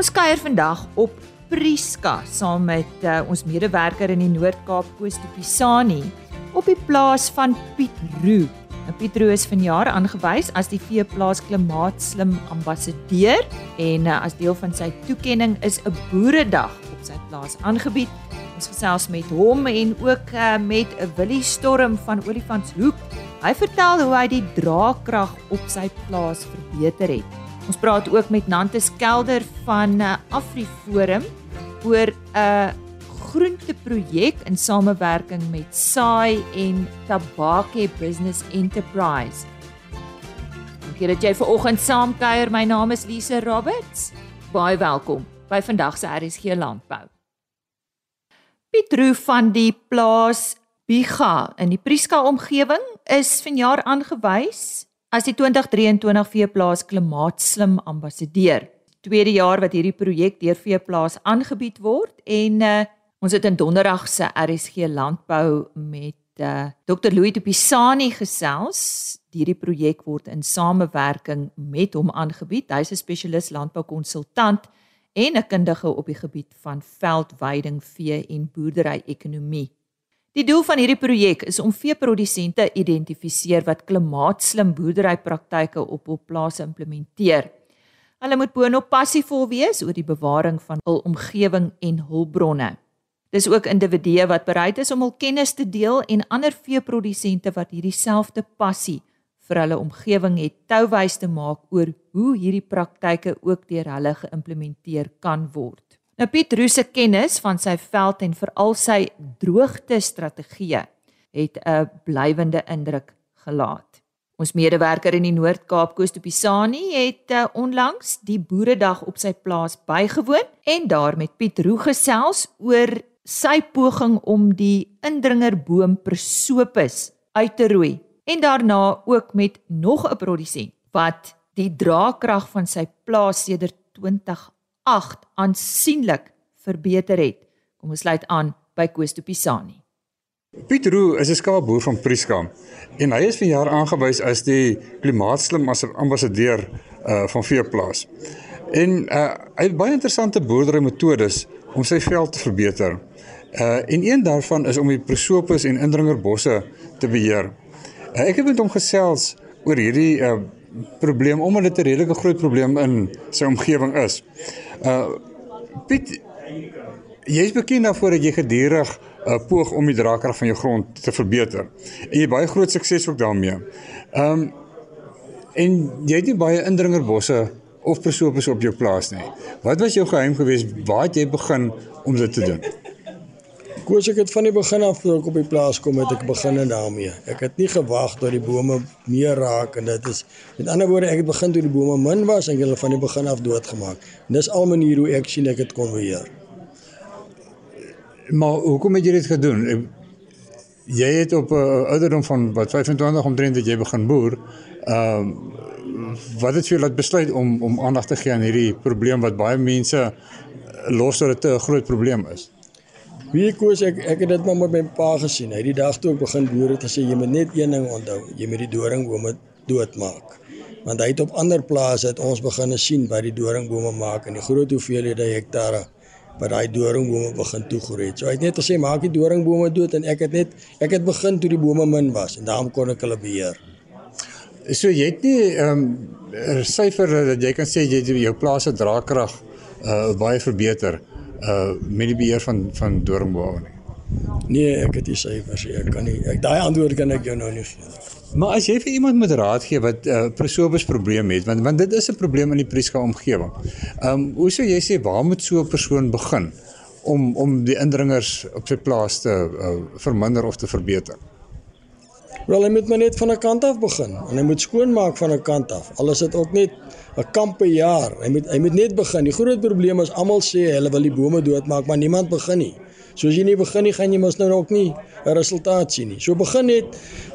Ons kuier vandag op Prieska saam met uh, ons medewerker in die Noord-Kaap Koos de Pisani op die plaas van Piet Roo. Nou Piet Roo is vanjaar aangewys as die veeplaas klimaatslim ambassadeur en uh, as deel van sy toekenning is 'n boeredag op sy plaas aangebied. Ons gesels met hom en ook uh, met 'n Willie Storm van Olifantshoek. Hy vertel hoe hy die draagkrag op sy plaas verbeter het. Ons praat ook met Nantes Kelder van uh, AfriForum oor 'n groenteprojek in samewerking met Saai en Tabake Business Enterprise. Dankie dat jy ver oggend saamkuier. My naam is Lise Roberts. Baie welkom by vandag se RSG Landbou. Pietro van die plaas Biga in die Prieska omgewing is vanjaar aangewys as die 2023 veeplaas klimaatslim ambassadeur. Tweede jaar wat hierdie projek deur veeplaas aangebied word en uh, ons het in donderdag se RSG landbou met uh, Dr Louis de Pisani gesels. Hierdie projek word in samewerking met hom aangebied. Hy's 'n spesialis landboukonsultant en 'n kundige op die gebied van veldweiding, vee en boerdery-ekonomie. Die doel van hierdie projek is om veeprodusente identifiseer wat klimaatslim boerderypraktyke op hul plase implementeer. Hulle moet boonop passievol wees oor die bewaring van hul omgewing en hulpbronne. Dis ook individue wat bereid is om hul kennis te deel en ander veeprodusente wat hierdie selfde passie vir hulle omgewing het touwys te maak oor hoe hierdie praktyke ook deur hulle geïmplementeer kan word. Nou Piet Roos se kennis van sy veld en veral sy droogte strategieë het 'n blywende indruk gelaat. Ons medewerker in die Noord-Kaap Koos de Pisani het uh, onlangs die boeredag op sy plaas bygewoon en daar met Piet Roos gesels oor sy poging om die indringerboom Prosopis uit te roei en daarna ook met nog 'n produsent wat die draagkrag van sy plaas sedert 8 aansienlik verbeter het. Kom ons sluit aan by Koos de Pisani. Piet Roo is 'n skaapboer van Prieska en hy is vanjaar aangewys as die klimaatslim ambassadeur uh van veeplaas. En uh hy het baie interessante boerdery metodes om sy veld te verbeter. Uh en een daarvan is om die prosopis en indringerbosse te beheer. Uh, ek het met hom gesels oor hierdie uh probleem omdat dit 'n redelike groot probleem in sy omgewing is. Uh Piet jy's bekend daarvoor dat jy gedurig uh, poog om die draagkrag van jou grond te verbeter. En jy baie groot sukses ook daarmee. Um en jy het nie baie indringerbosse of persopes op jou plaas nie. Wat was jou geheim geweest? Waar het jy begin om dit te doen? Koos ek het van die begin af toe ek op die plaas kom het ek begin daarmee. Ek het nie gewag tot die bome meer raak en dit is met ander woorde ek het begin toe die bome min was en hulle van die begin af doodgemaak. En dis al manier hoe ek sien ek het kon beheer. Maar hoekom het jy dit gedoen? Jy het op 'n uh, ouderdom van wat 25 omtrent dat jy begin boer. Ehm uh, wat het jy laat besluit om om aandag te gee aan hierdie probleem wat baie mense los dat dit 'n groot probleem is? Wie koos ek ek het dit maar met my pa gesien. Hy die dag toe ek begin boer het gesê jy moet net een ding onthou, jy moet die doringbome doodmaak. Want hy het op ander plase het ons begin sien wat die doringbome maak en die groot hoeveelhede hektare wat daai doringbome begin toegroei het. So hy het net gesê maak die doringbome dood en ek het net ek het begin toe die bome min was en daarom kon ek hulle beheer. So jy het nie ehm um, syfer dat jy kan sê jy jou plaas se draagkrag uh baie verbeter uh met die beheer van van doringbome nie. Nee, ek het nie syfers nie. Ek kan nie ek daai antwoord kan ek jou nou nie gee. Maar as jy vir iemand moet raad gee wat 'n uh, presobus probleem het, want want dit is 'n probleem in die Prieska omgewing. Um hoe sou jy sê waar moet so 'n persoon begin om om die indringers op sy plaas te uh, verminder of te verbeter? Wel, hy moet maar net van 'n kant af begin en hy moet skoonmaak van 'n kant af. Al is dit ook net 'n kamp per jaar. Hy moet hy moet net begin. Die groot probleem is almal sê hulle wil die bome doodmaak, maar niemand begin nie. So as jy nie begin nie, gaan jy mos nou ook nie 'n resultaat sien nie. So begin net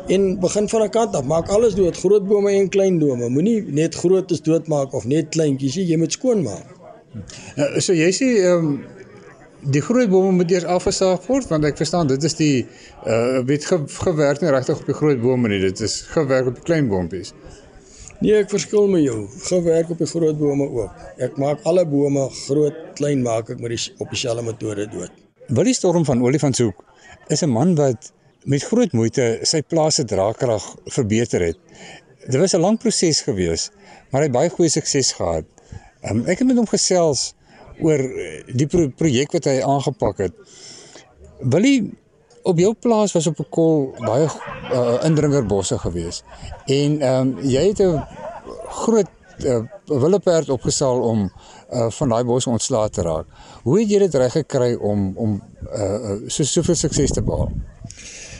en begin van 'n kant af. Maak alles dood, groot bome en klein bome. Moenie net grootes doodmaak of net kleintjies nie. Jy moet skoonmaak. Nou, so jy sê ehm um, die groot bome moet eers afgesaag word want ek verstaan dit is die uh weet ge, gewerk nie regtig op die groot bome nie. Dit is gewerk op die klein boontjies. Nee, ek verskil met jou. Gewerk op die groot bome ook. Ek maak alle bome groot, klein maak ek met die op dieselfde metode dood. Willie Storm van Olifantshoek is 'n man wat met groot moeite sy plaas se draagkrag verbeter het. Dit was 'n lang proses gewees, maar hy het baie goeie sukses gehad. Um, ek het met hom gesels oor eh, die pro projek wat hy aangepak het. Willie op jou plaas was op 'n kol baie uh, indringerbosse gewees. En ehm um, jy het 'n groot uh, willeperd opgesaal om uh, van daai bos ontslae te raak. Hoe het jy dit reg gekry om om uh, so soveel sukses te behaal?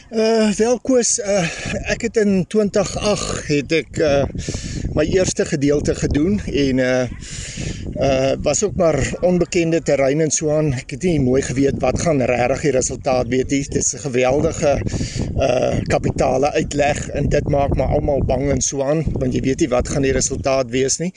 Uh wel Koos, uh ek het in 2008 het ek uh my eerste gedeelte gedoen en uh uh was ook maar onbekende terrein en so aan. Ek het nie mooi geweet wat gaan regtig die resultaat wees nie. Dit is 'n geweldige uh kapitale uitleg en dit maak my almal bang en so aan want jy weet nie wat gaan die resultaat wees nie.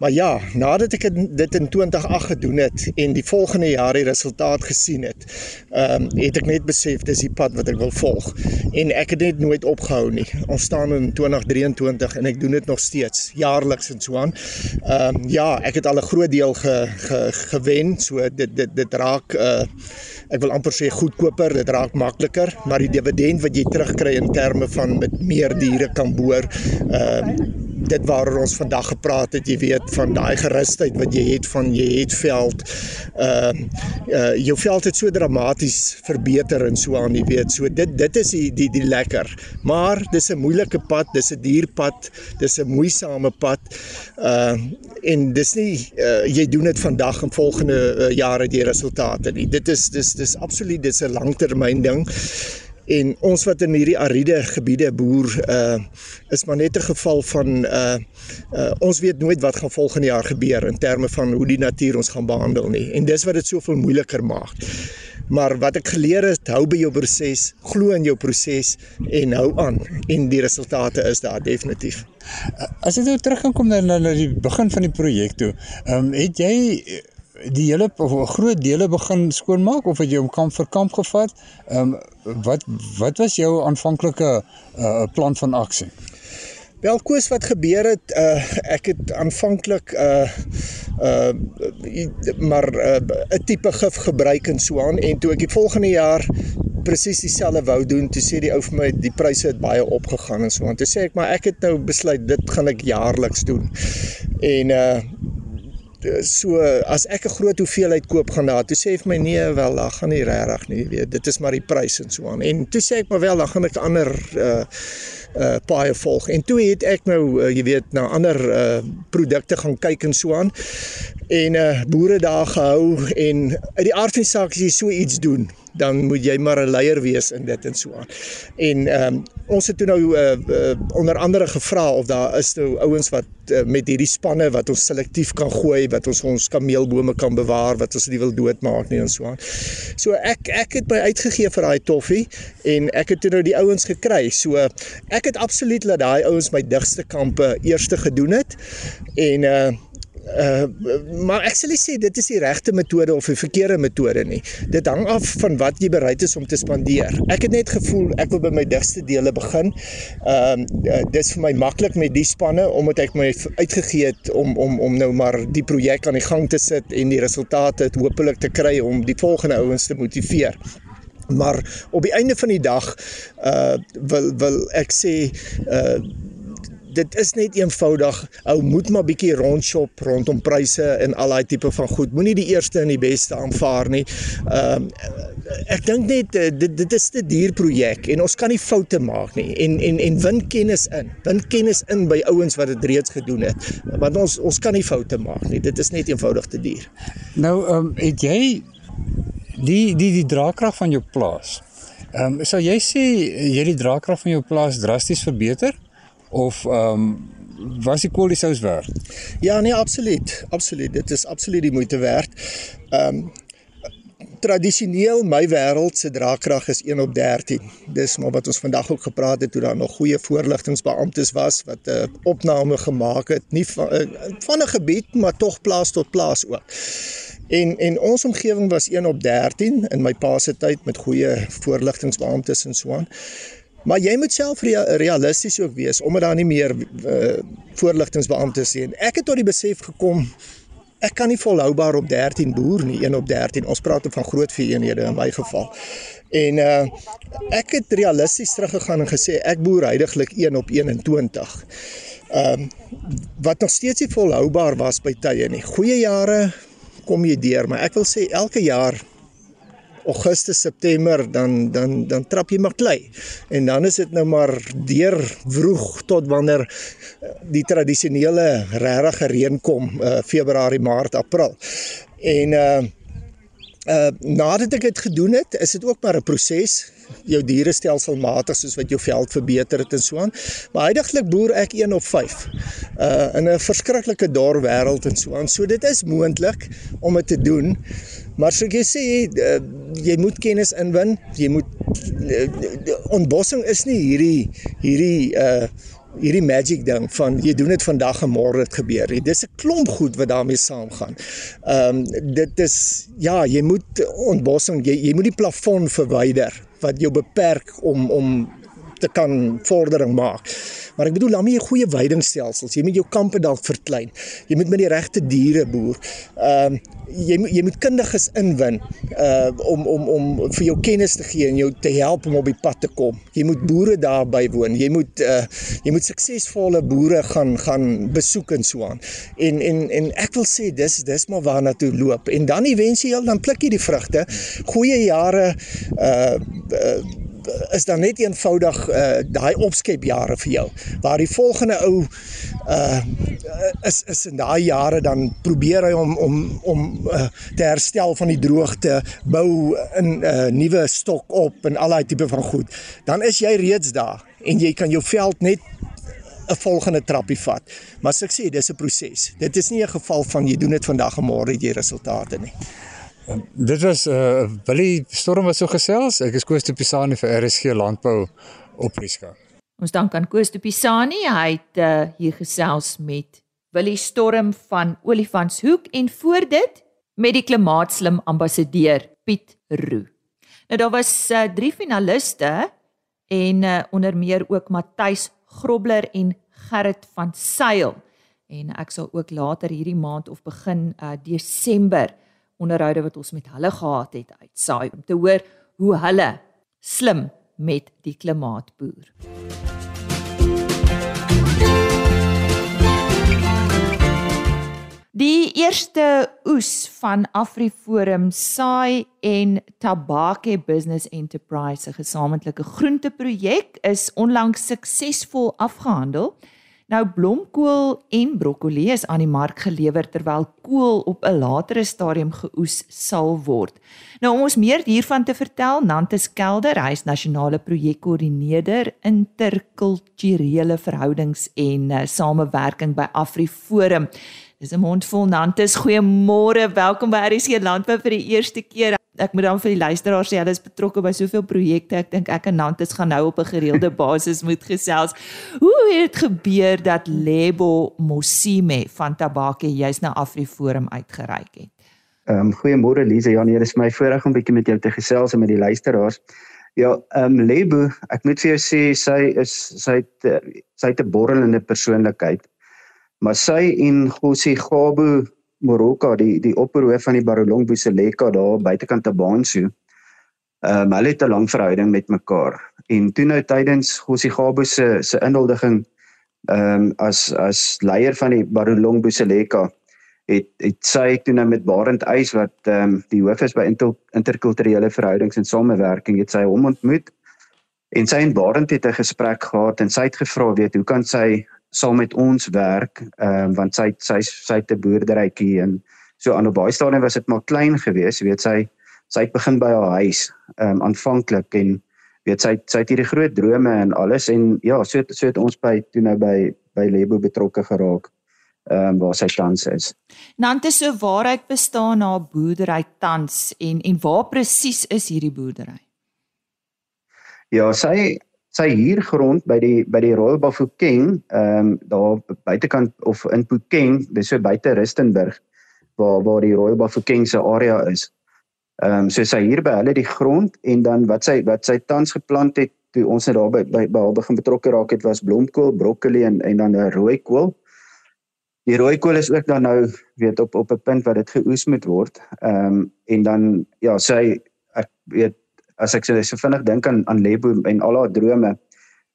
Maar ja, nadat ek dit in 2008 gedoen het en die volgende jaar die resultaat gesien het, ehm um, het ek net besef dis die pad wat ek wil volg en ek het net nooit opgehou nie. Ons staan in 2023 en ek doen dit nog steeds jaarliks en so aan. Ehm um, ja, ek het al 'n groot deel ge, ge, gewen. So dit dit dit raak uh ek wil amper sê goedkoper, dit raak makliker, maar die dividend wat jy terugkry in terme van met meer diere kan boer, uh dit waaroor ons vandag gepraat het, jy weet van daai gerusheid wat jy het van jy het veld. Uh uh jou veld het so dramaties verbeter en so aan, jy weet. So dit dit is die die die lekker. Maar dis 'n moeilike pad, dis 'n dierpad, dis 'n moeisame pad. Uh en dis nie uh, jy doen dit vandag en volgende uh, jare die resultate nie. Dit is dis dis absoluut dis 'n langtermyn ding en ons wat in hierdie ariede gebiede boer uh is maar net 'n geval van uh uh ons weet nooit wat gaan volgende jaar gebeur in terme van hoe die natuur ons gaan behandel nie en dis wat dit soveel moeiliker maak. Maar wat ek geleer het, hou by jou proses, glo in jou proses en hou aan en die resultate is daar definitief. As jy nou terug kan kom na na die begin van die projek toe, ehm um, het jy die hele of groot dele begin skoonmaak of het jy hom kamp vir kamp gevat? Ehm um, wat wat was jou aanvanklike uh, plan van aksie? Wel koes wat gebeur het uh, ek het aanvanklik uh uh maar 'n uh, tipe gif gebruik en so aan en toe ek die volgende jaar presies dieselfde wou doen toe sê die ou vir my die pryse het baie opgegaan en so aan toe sê ek maar ek het nou besluit dit gaan ek jaarliks doen en uh so as ek 'n groot hoeveelheid koop gaan daar toe sê vir my nee wel dan gaan nie regtig nie weet dit is maar die prys en so aan. En toe sê ek maar wel dan gaan ek ander uh uh paai volg en toe het ek nou uh, jy weet na ander uh produkte gaan kyk en so aan en uh boere daar gehou en uit die aard van die saak as jy so iets doen dan moet jy maar 'n leier wees in dit en so aan. En ehm um, ons het toe nou uh, uh, onder andere gevra of daar is nou ouens wat uh, met hierdie spanne wat ons selektief kan gooi, wat ons ons kameelbome kan bewaar, wat ons nie wil doodmaak nie en so aan. So ek ek het my uitgegee vir daai toffie en ek het toe nou die ouens gekry. So ek het absoluut laat daai ouens my digste kampe eerste gedoen het en uh Uh, maar ek sal sê dit is die regte metode of die verkeerde metode nie. Dit hang af van wat jy bereid is om te spandeer. Ek het net gevoel ek wil by my digste dele begin. Ehm uh, dis vir my maklik met die spanne omdat ek my uitgegee het om om om nou maar die projek aan die gang te sit en die resultate hopelik te kry om die volgende ouens te motiveer. Maar op die einde van die dag uh wil wil ek sê uh dit is net eenvoudig ou moet maar bietjie rondshop rondom pryse en al daai tipe van goed. Moenie die eerste en die beste aanvaar nie. Ehm uh, ek dink net uh, dit dit is 'n duur projek en ons kan nie foute maak nie. En en en win kennis in. Win kennis in by ouens wat dit reeds gedoen het. Want ons ons kan nie foute maak nie. Dit is net eenvoudig te duur. Nou ehm um, het jy die die die draagkrag van jou plaas. Ehm um, sou jy sê jy die draagkrag van jou plaas drasties verbeter? of ehm um, was die koliesous werd? Ja, nee, absoluut. Absoluut. Dit is absoluut die moeite werd. Ehm um, tradisioneel my wêreld se draagkrag is 1 op 13. Dis maar wat ons vandag ook gepraat het toe daar nog goeie voorligtingbeamptes was wat 'n uh, opname gemaak het, nie van uh, van 'n gebied maar tog plaas tot plaas ook. En en ons omgewing was 1 op 13 in my pa se tyd met goeie voorligtingbeamptes en so aan. Maar jy moet self realisties ook wees omdat daar nie meer uh, voorligtingbeamptes is nie. Ek het tot die besef gekom ek kan nie volhoubaar op 13 boer nie, 1 op 13. Ons praat van groot veenhede in my geval. En uh ek het realisties teruggegaan en gesê ek boer heidaglik 1 op 21. Ehm um, wat nog steeds nie volhoubaar was by tye nie. Goeie jare kom jy deur, maar ek wil sê elke jaar Augustus, September dan dan dan trap jy maar klei. En dan is dit nou maar deur vroeg tot wanneer eh, die tradisionele regte reën kom, uh, Februarie, Maart, April. En uh uh nadat ek dit gedoen het, is dit ook maar 'n proses. Jou diere stelselmatig soos wat jou veld verbeter het en so aan. Maar heidaglik boer ek 1 op 5. Uh in 'n verskriklike dor wêreld en so aan. So dit is moontlik om dit te doen. Maar soos jy sê, uh, jy moet kennis inwin. Jy moet uh, ontbossing is nie hierdie hierdie uh hierdie magic ding van jy doen dit vandag en môre dit gebeur. Dis 'n klomp goed wat daarmee saamgaan. Ehm um, dit is ja, jy moet ontbossing, jy jy moet die plafon verwyder wat jou beperk om om te kan vordering maak. Maar ek bedoel, dan moet jy goeie veidingstelsels. Jy moet jou kampe dalk verklein. Jy moet met die regte diere boer. Ehm uh, jy moet jy moet kundiges inwin uh om om om vir jou kennis te gee en jou te help om op die pad te kom. Jy moet boere daar bywoon. Jy moet uh jy moet suksesvolle boere gaan gaan besoek en so aan. En en en ek wil sê dis dis maar waarna toe loop. En dan ewentueel dan pluk jy die vrugte. Goeie jare uh, uh is dan net eenvoudig uh daai opskepjare vir jou waar die volgende ou uh is is in daai jare dan probeer hy om om om uh, te herstel van die droogte bou 'n uh, nuwe stok op en al daai tipe van goed. Dan is jy reeds daar en jy kan jou veld net 'n volgende trappie vat. Maar as ek sê dis 'n proses dit is nie 'n geval van jy doen dit vandag en môre het jy resultate nie Dit was uh Willie Storm wat so gesels. Ek is Koos de Pisani vir RSG Landbou op Prieska. Ons dank aan Koos de Pisani. Hy het uh hier gesels met Willie Storm van Olifantshoek en voor dit met die klimaatslim ambassadeur Piet Roo. Nou daar was uh drie finaliste en uh onder meer ook Matthys Grobler en Gerrit van Sail. En ek sal ook later hierdie maand of begin uh Desember onderhoude wat ons met hulle gehad het uitsaai om te hoor hoe hulle slim met die klimaat boer. Die eerste oes van AfriForum Saai en Tabake Business Enterprise, 'n gesamentlike groenteprojek, is onlangs suksesvol afgehandel. Nou blomkool en broccoli is aan die mark gelewer terwyl kool op 'n latere stadium geoes sal word. Nou om ons meer hiervan te vertel, Nantes Kelder, hy is nasionale projekkoördineerder interkulturele verhoudings en uh, samewerking by AfriForum. Dis 'n mondvol Nantes. Goeiemôre, welkom by RC Landbou vir die eerste keer ek moet dan vir die luisteraars sê hulle is betrokke by soveel projekte. Ek dink ek en Nantes gaan nou op 'n gereelde basis moet gesels. Hoe het dit gebeur dat Lebo Mosime van Tabake juis na AfriForum uitgereik het? Ehm um, goeiemôre Lize. Ja, nee, dit is my voorreg om bietjie met jou te gesels en met die luisteraars. Ja, ehm um, Lebo, ek moet vir jou sê sy is sy het sy het 'n borrelende persoonlikheid. Maar sy en Gossie Gabo Moroka die die opperhoof van die Barolong Buseleka daar buitekant Tabansu. Ehm um, hulle het 'n lang verhouding met mekaar. En toe nou tydens Gossie Gabo se se inhuldiging ehm um, as as leier van die Barolong Buseleka het het sy toe nou met Barend Eis wat ehm um, die hoof is by inter, interkulturele verhoudings en samewerking het sy hom ontmoet. En sy en Barend het 'n gesprek gehad en sy het gevra weet hoe kan sy sal met ons werk ehm uh, want sy sy sy het 'n boerderytjie en so aan op baie stadium was dit maar klein geweest weet sy sy het begin by haar huis ehm um, aanvanklik en weet sy sy het hierdie groot drome en alles en ja so so het ons by toe nou by by Lebo betrokke geraak ehm um, waar sy tans is. Nante so waarheid bestaan na boerdery tans en en waar presies is hierdie boerdery? Ja, sy sy huurgrond by die by die Royal Bafokeng, ehm um, daar buitekant of in Pukeng, dis so buite Rustenburg waar waar die Royal Bafokeng se area is. Ehm um, so sy huur by hulle die grond en dan wat sy wat sy tans geplant het toe ons net daar by by behalwe begin betrokke raak het was blomkool, broccoli en en dan 'n rooi kool. Die rooi kool is ook dan nou weet op op 'n punt wat dit geoes moet word. Ehm um, en dan ja, sy ek weet as ek so vinnig dink aan aan Lebo en al haar drome,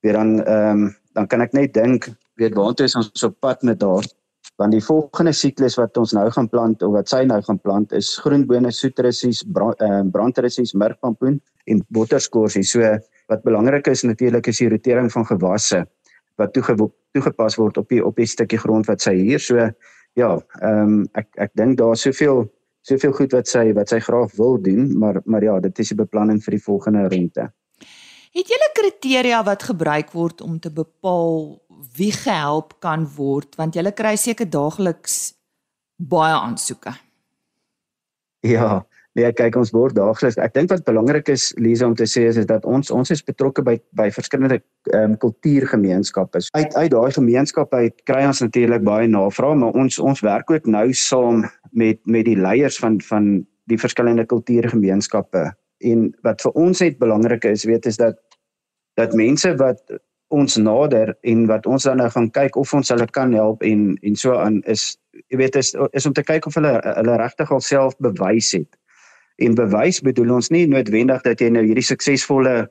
weet dan ehm um, dan kan ek net dink weet waartoe is ons op pad met haar want die volgende siklus wat ons nou gaan plant of wat sy nou gaan plant is groenbone, soetrussies, brand, uh, brandrussies, mirkpampoen en botterskorsie. So wat belangrik is natuurlik is die rotering van gewasse wat toege, toegepas word op die op die stukkie grond wat sy hier. So ja, ehm um, ek ek dink daar's soveel soveel goed wat sy wat sy graag wil doen, maar maar ja, dit is die beplanning vir die volgende rente. Het julle kriteria wat gebruik word om te bepaal wie gehelp kan word want jy kry seker daagliks baie aansoeke. Ja, nee, kyk ons word daagliks. Ek dink wat belangrik is Lisa om te sê is, is dat ons ons is betrokke by by verskillende ehm um, kultuurgemeenskappe. Uit uit daai gemeenskappe uit kry ons natuurlik baie navrae, maar ons ons werk ook nou saam met met die leiers van van die verskillende kultuurgemeenskappe. En wat vir ons net belangrik is, weet is dat dat mense wat ons nader en wat ons dan nou gaan kyk of ons hulle kan help en en so aan is jy weet is is om te kyk of hulle hulle regtig alself bewys het. En bewys bedoel ons nie noodwendig dat jy nou hierdie suksesvolle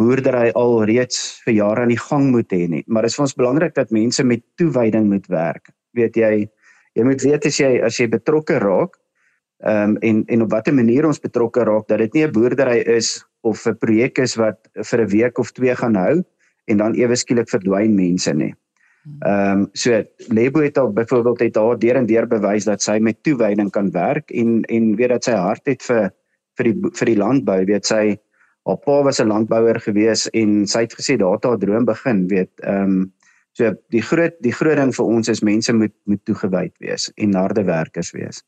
boerdery al reeds vir jare aan die gang moet hê nie, maar dit is vir ons belangrik dat mense met toewyding moet werk. Weet jy, jy moet weet as jy as jy betrokke raak, ehm um, en en op watter manier ons betrokke raak dat dit nie 'n boerdery is of 'n projek is wat vir 'n week of twee gaan hou en dan ewe skielik verdwyn mense nie. Ehm um, so Lebo het al byvoorbeeld het haar deur en deur bewys dat sy met toewyding kan werk en en weet dat sy hart het vir vir die vir die landbou, weet sy haar pa was 'n landbouer gewees en sy het gesê daar het haar droom begin, weet ehm um, so die groot die groot ding vir ons is mense moet moet toegewyd wees en harde werkers wees.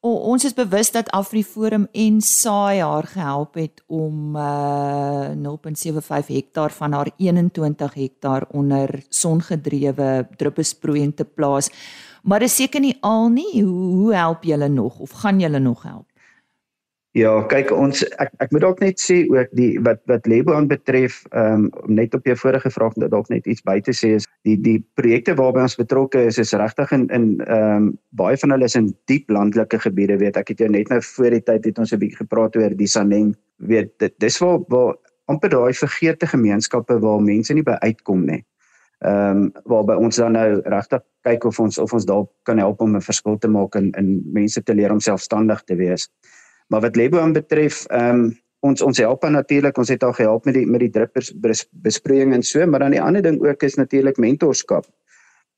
O, ons is bewus dat AfriForum en SAI haar gehelp het om uh 0.75 hektaar van haar 21 hektaar onder songedrewe druppelsproeiing te plaas. Maar dis seker nie al nie. Hoe, hoe help julle nog of gaan julle nog help? Ja, kyk ons ek ek moet dalk net sê ook die wat wat Lebo aan betref, ehm um, net op jou vorige vraag dat dalk net iets by te sê is die die projekte waarby ons betrokke is is regtig in in ehm um, baie van hulle is in diep landelike gebiede, weet ek het jou net nou voor die tyd het ons 'n bietjie gepraat oor die Saneng, weet dit dis waar waar amper daai vergeete gemeenskappe waar mense nie by uitkom nie. Ehm um, waarby ons dan nou regtig kyk of ons of ons dalk kan help om 'n verskil te maak en in mense te leer om selfstandig te wees. Maar wat Lebo aan betref, ehm um, ons ons help natuurlik, ons het al gehelp met die met die drippers besproeiing en so, maar dan die ander ding ook is natuurlik mentorskap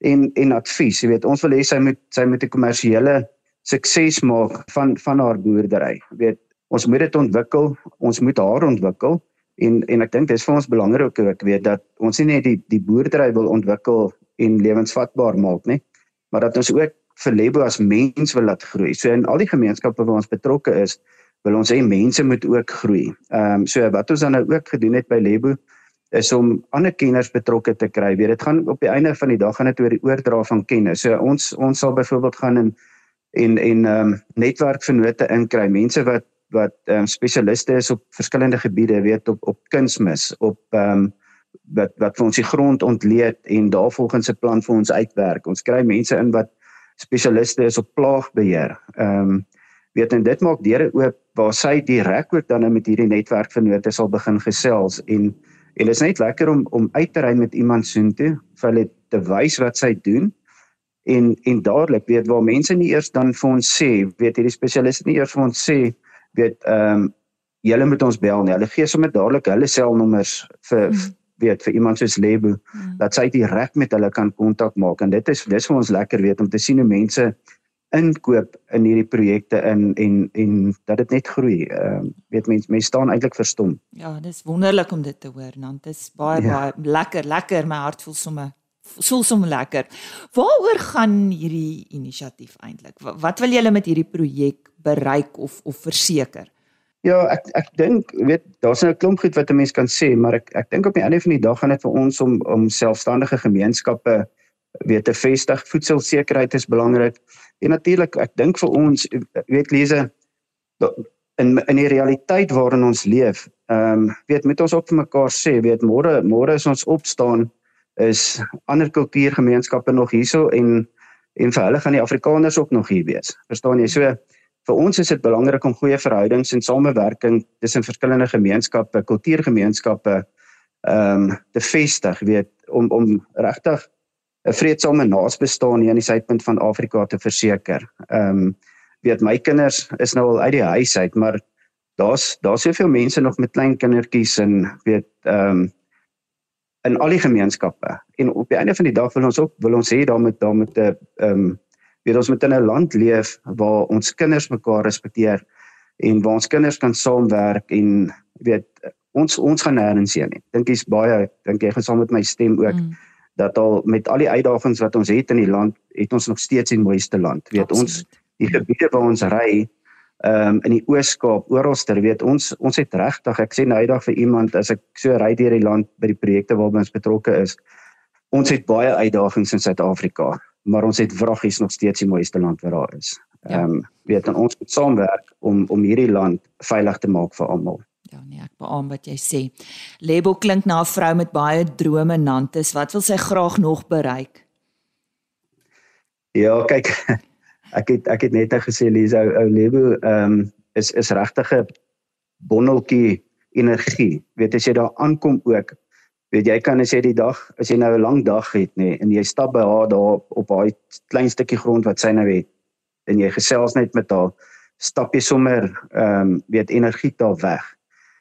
en en advies. Jy weet, ons wil hê sy moet sy moet 'n kommersiële sukses maak van van haar boerdery. Jy weet, ons moet dit ontwikkel, ons moet haar ontwikkel en en ek dink dis vir ons belangrik ook weet dat ons nie net die die boerdery wil ontwikkel en lewensvatbaar maak nie, maar dat ons ook vir Lebo as mens wil laat groei. So in al die gemeenskappe waar ons betrokke is, wil ons hê mense moet ook groei. Ehm um, so wat ons dan nou ook gedoen het by Lebo is om ander kenners betrokke te kry. Weet dit gaan op die einde van die dag gaan dit oor die oordra van kennis. So ons ons sal byvoorbeeld gaan in en en ehm um, netwerkvennote inkry, mense wat wat ehm um, spesialiste is op verskillende gebiede, weet op op kunsmis, op ehm um, wat wat vir ons die grond ontleed en daarvolgens 'n plan vir ons uitwerk. Ons kry mense in wat spesialiste is op plaagbeheer. Ehm um, weet en dit maak deure oop waar sy direk ook dan met hierdie netwerk vennote sal begin gesels. En en dit is net lekker om om uit te ry met iemand soontoe vir hulle te wys wat sy doen en en dadelik weet waar mense nie eers dan vir ons sê weet hierdie spesialiste nie eers vir ons sê weet ehm um, julle moet ons bel nie. Hulle gee sommer dadelik hulle selnommers vir hmm weet vir iemand soos Lebo mm. dat sy direk met hulle kan kontak maak en dit is dis vir ons lekker weet om te sien hoe mense inkoop in hierdie projekte in en en dat dit net groei. Ehm uh, weet mense mense staan eintlik verstom. Ja, dis wonderlik om dit te hoor. Want dit is baie ja. baie lekker, lekker. My hart voel sommer voel sommer lekker. Waaroor gaan hierdie inisiatief eintlik? Wat wil julle met hierdie projek bereik of of verseker? Ja, ek ek dink weet daar's nou 'n klomp goed wat 'n mens kan sê, maar ek ek dink op die einde van die dag gaan dit vir ons om om selfstandige gemeenskappe weet te vestig. Voedselsekerheid is belangrik. En natuurlik, ek dink vir ons weet Lise in in die realiteit waarin ons leef, ehm um, weet met ons op vir mekaar sê, weet môre môre is ons opstaan is ander kultuurgemeenskappe nog hierso en en vir hulle gaan die Afrikaners ook nog hier wees. Verstaan jy? So vir ons is dit belangrik om goeie verhoudings en samewerking tussen verskillende gemeenskappe, kultuurgemeenskappe ehm um, te vestig, weet om om regtig 'n vredesame naasbestaan hier aan die suidpunt van Afrika te verseker. Ehm um, weet my kinders is nou al uit die huis uit, maar daar's daar's soveel mense nog met klein kindertjies en weet ehm um, in al die gemeenskappe. En op die einde van die dag wil ons ook wil ons hê daarmee daarmee te ehm um, weet ons moet in 'n land leef waar ons kinders mekaar respekteer en waar ons kinders kan saamwerk en weet ons ons gaan nêrens heen nie. Dink jy's baie dink jy gaan saam met my stem ook mm. dat al met al die uitdagings wat ons het in die land, het ons nog steeds die mooiste land. Weet Absoluut. ons die gebiede waar ons ry ehm um, in die Oos-Kaap, oralster, weet ons ons het regtig, ek sê nou eendag vir iemand as ek so ry deur die land by die projekte waarby ons betrokke is, ons het baie uitdagings in Suid-Afrika, maar ons het vraggies nog steeds die mooiste land wat daar is. Ja. Ehm ja. um, weet dan ons moet saamwerk om om hierdie land veilig te maak vir almal. Ja nee, ek beamoen wat jy sê. Lebo klink na 'n vrou met baie drome Nantes. Wat wil sy graag nog bereik? Ja, kyk, ek het ek het net gesê Lisa ou Lebo ehm um, is is regtig 'n bonneltjie energie. Weet as jy daar aankom ook, weet jy kan as jy die dag, as jy nou 'n lang dag het nê nee, en jy stap by haar daar op haar klein stukkie grond wat sy nou het en jy gesels net met haar, stap jy sommer ehm um, weet energie daar weg.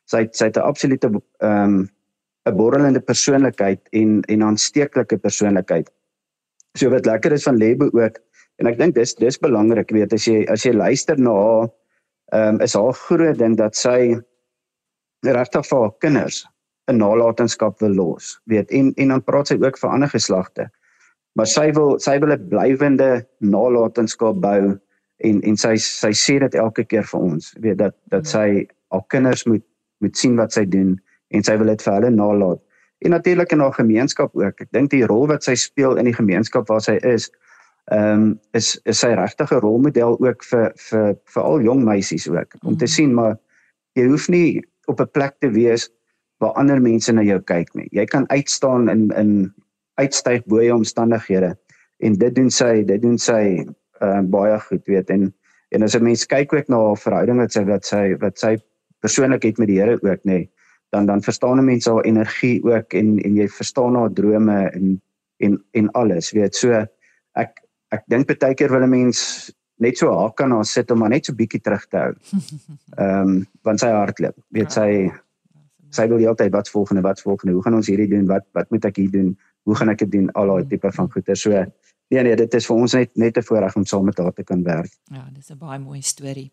Sy sy het 'n absolute ehm um, 'n borrelende persoonlikheid en en 'n aansteeklike persoonlikheid. So wat lekker is van Lebo ook En ek dink dis dis belangrik weet as jy as jy luister na haar ehm um, is haar groot ding dat sy regtig vir haar kinders 'n nalatenskap wil los. Weet en en dan praat sy ook vir ander geslagte. Maar sy wil sy wil 'n blywende nalatenskap bou en en sy sy sê dit elke keer vir ons. Weet dat dat sy haar kinders moet moet sien wat sy doen en sy wil dit vir hulle nalat. En natuurlik in haar gemeenskap ook. Ek dink die rol wat sy speel in die gemeenskap waar sy is ehm um, is is sy regtige rolmodel ook vir vir vir al jong meisies ook om te mm. sien maar jy hoef nie op 'n plek te wees waar ander mense na jou kyk nie. Jy kan uitstaan in in uitstyg bo jou omstandighede en dit doen sy dit doen sy uh, baie goed weet en en as 'n mens kyk ook na haar verhouding wat sy wat sy wat sy persoonlik het met die Here ook nê dan dan verstaan 'n mens haar energie ook en en jy verstaan haar drome en en en alles weet so ek ek dink baie keer wil 'n mens net so haar kan haar sit om maar net so bietjie terug te hou. Ehm um, want sy hardloop. Weet sy sy wil altyd wat volgende wat volgende. Hoe gaan ons hierdie doen? Wat wat moet ek hier doen? Hoe gaan ek dit doen? Al daai tipe van goeie. So nee nee, dit is vir ons net net 'n voorreg om saam met haar te kan werk. Ja, dis 'n baie mooi storie.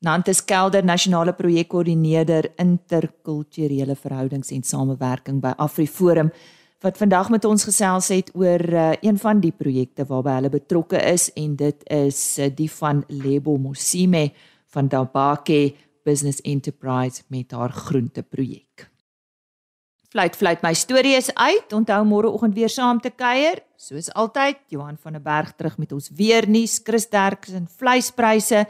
Nantes Kelder, nasionale projekkoördineerder interkulturele verhoudings en samewerking by AfriForum wat vandag met ons gesels het oor uh, een van die projekte waarby hulle betrokke is en dit is uh, die van Lebo Mosime van Dabake Business Enterprise met haar groente projek. Fluit fluit my storie is uit. Onthou môreoggend weer saam te kuier. Soos altyd, Johan van der Berg terug met ons weer nuus, Chris Derks en vleispryse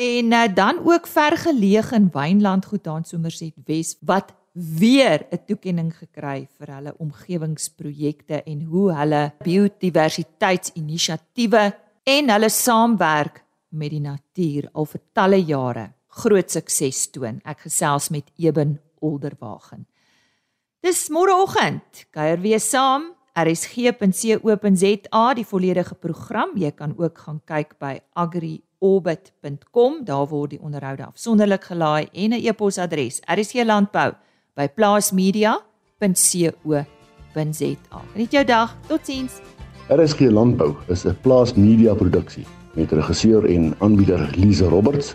en uh, dan ook vergeleë in Wynland goed aan Somerset Wes wat weer 'n toekenning gekry vir hulle omgewingsprojekte en hoe hulle biodiversiteitsinisiatiewe en hulle saamwerk met die natuur al vir talle jare groot sukses toon. Ek gesels met Eben Olderwagen. Dis môreoggend, kuier weer saam. rsg.co.za die volledige program. Jy kan ook gaan kyk by agriorbit.com. Daar word die onderhoude afsonderlik gelaai en 'n e-posadres rsglandbou@ by plaasmedia.co.za. Geniet jou dag. Totsiens. RSG Landbou is 'n Plaas Media produksie met regisseur en aanbieder Lize Roberts